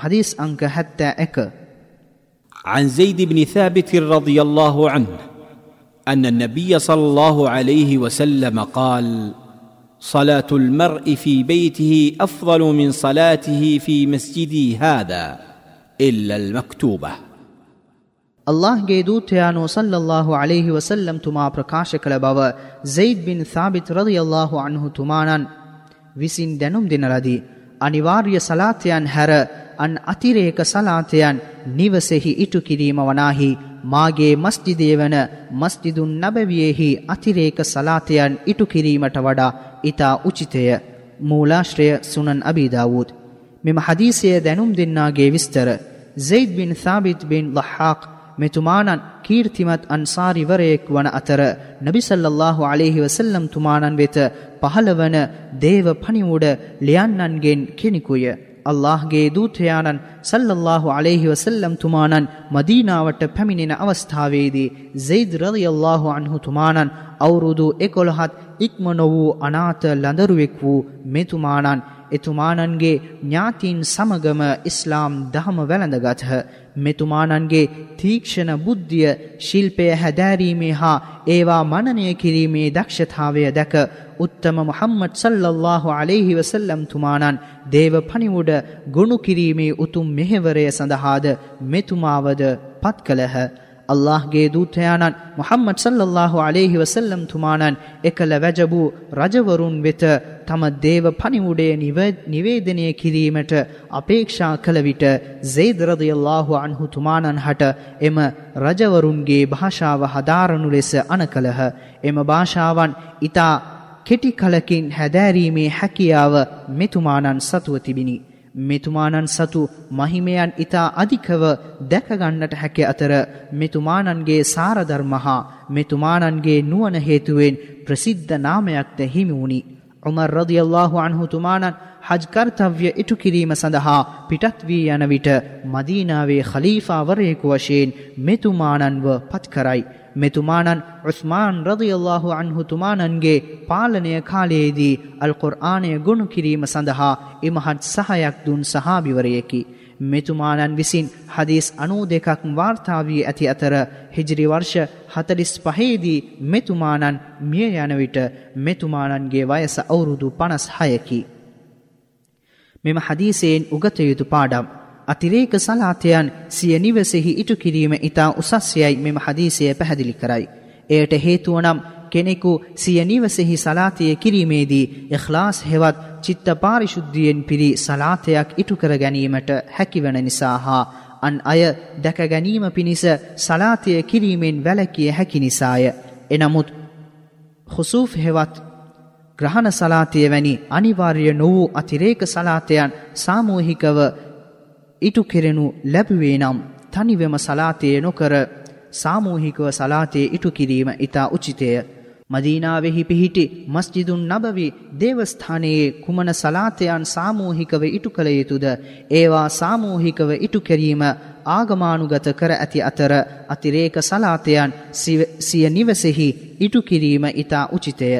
حديث أنك حتى أك عن زيد بن ثابت رضي الله عنه أن النبي صلى الله عليه وسلم قال صلاة المرء في بيته أفضل من صلاته في مسجدي هذا إلا المكتوبة. الله جيدو تيانو صلى الله عليه وسلم تما بركاش بابا زيد بن ثابت رضي الله عنه تمانا وسين دنم دين ردي أنيواري صلاة هر අන් අතිරේක සලාතයන් නිවසෙහි ඉටු කිරීම වනාහි මාගේ මස්ජිදේ වන මස්ජිදුන් නබවියෙහි අතිරේක සලාතයන් ඉටු කිරීමට වඩා ඊතා උචිතය. මූලාශ්‍රය සුනන් අබීදාවූත්. මෙම හදීසය දැනුම් දෙන්නාගේ විස්තර. زید بن ثابت بن ضحاق මෙතුමානන් කීර්තිමත් අන්සාරිවරයෙක් වන අතර නබි සල්ලල්ලාහු අලයිහි වසල්ලම් තුමානන් වෙත පහළවන දේව පණිවුඩ ලියන්නන්ගෙන් කෙනෙකුය. අල්ලාහ්ගේ දූතයාණන් සල්ලල්ලාහු අලයිහි වසල්ලම් තුමානන් මදීනාවට පැමිණෙන අවස්ථාවේදී සයිද් රලියල්ලාහු අන්හු තුමානන් අවුරුදු 11ත් ඉක්ම නො වූ අනාථ ලඳරුවෙක් වූ මෙතුමානන් එතුමානන්ගේ ඥාතීන් සමගම ඉස්ලාම් දහම වැළඳගත්හ මෙතුමානන්ගේ තීක්ෂණ බුද්ධිය ශිල්පය හැදෑරීමේ හා ඒවා මනනය කිරීමේ දක්ෂතාවය දැක උත්තම මුහම්මද් සල්ලල්ලාහු අලයිහි වසල්ලම් තුමානන් දේව පණිවුඩ ගොනු කිරීමේ උතුම් මෙහෙවරය සඳහාද මෙතුමාවද පත් කළහ. අල්لهගේ දූතයාණන් මුහම්මද් සල්ලල්ලාහු අලයිහි වසල්ලම් තුමාණන් එකල වැජබූ රජවරුන් වෙත තම දේව පණිවුඩේ නිවේදනය කිරීමට අපේක්ෂා කළ විට සෙයිද් රදියල්ලාහු අන්හු තුමාණන් හට එම රජවරුන්ගේ භාෂාව හදාරනු ලෙස අන කළහ එම භාෂාවන් ඊතා කෙටි කලකින් හැදෑරීමේ හැකියාව මෙතුමාණන් සතුව තිබිනි මෙතුමානන් සතු මහිමයන් ඉතා අධිකව දැකගන්නට හැකි අතර මෙතුමානන්ගේ සාරධර්මහා මෙතුමානන්ගේ නුවන හේතුවෙන් ප්‍රසිද්ධ නාමයක්ද හිමි වුණි. උමර් රදියල්ලාහු අන්හු තුමානන් හජ් කර්තව්‍ය ඉටු කිරීම සඳහා පිටත් වී යන විට මදීනාවේ ඛලීෆාවරයෙකු වශයෙන් මෙතුමානන්ව පත් කරයි. මෙතුමානන් උස්මාන් රදියල්ලාහු අන්හු තුමානන්ගේ පාලනය කාලයේදී අල් කුර්ආනය ගොනු කිරීම සඳහා ඉමහත් සහයක් දුන් සහාබිවරයෙකි. මෙතුමානන් විසින් හදීස් අනූ දෙකක් වාර්තාාවී ඇති අතර හිජරි වර්ෂ හතලිස් පහේදී මෙතුමානන් මිය යන විට මෙතුමානන්ගේ වයස අවුරුදු පනස් හයකි. මෙම හදීසයෙන් උගතයුතු පාඩම් අතිරේක සලාතයන් සිය නිවසෙහි ඉටු කිරීම ඉතා උසස්යයි මෙම හදීසය පැහැදිලි කරයි. එයට හේතුවනම් කෙනෙකු සිය නිවසෙහි සලාතය කිරීමේදී එඛලාස් හෙවත් චිත්ත පාරිශුද්ධියෙන් පිරි සලාතයක් ඉටු කර ගැනීමට හැකිවන නිසා හා අන් අය දැක ගැනීම පිණිස සලාතය කිරීමෙන් වැලකිය හැකි නිසාය. එනමුත් හුසූෆ් හෙවත් ග්‍රහණ සලාතය වැනි අනිවාර්ය නොවූ අතිරේක සලාතයන් සාමූහිකව ඉටු කෙරෙනු ලැබුවේ නම් තනිවෙම සලාතය නොකර සාමූහිකව සලාතය ඉටු කිරීම ඉතා උචිතය. මදීනාවෙහි පිහිටි මස්ජිදුන් නබවි දේවස්ථානයේ කුමන සලාතයන් සාමූහිකව ඉටු කළ යුතුද ඒවා සාමූහිකව ඉටු කිරීම ආගමානුගත කර ඇති අතර අතිරේක සලාතයන් සිය නිවසෙහි ඉටු කිරීම ඉතා උචිතය.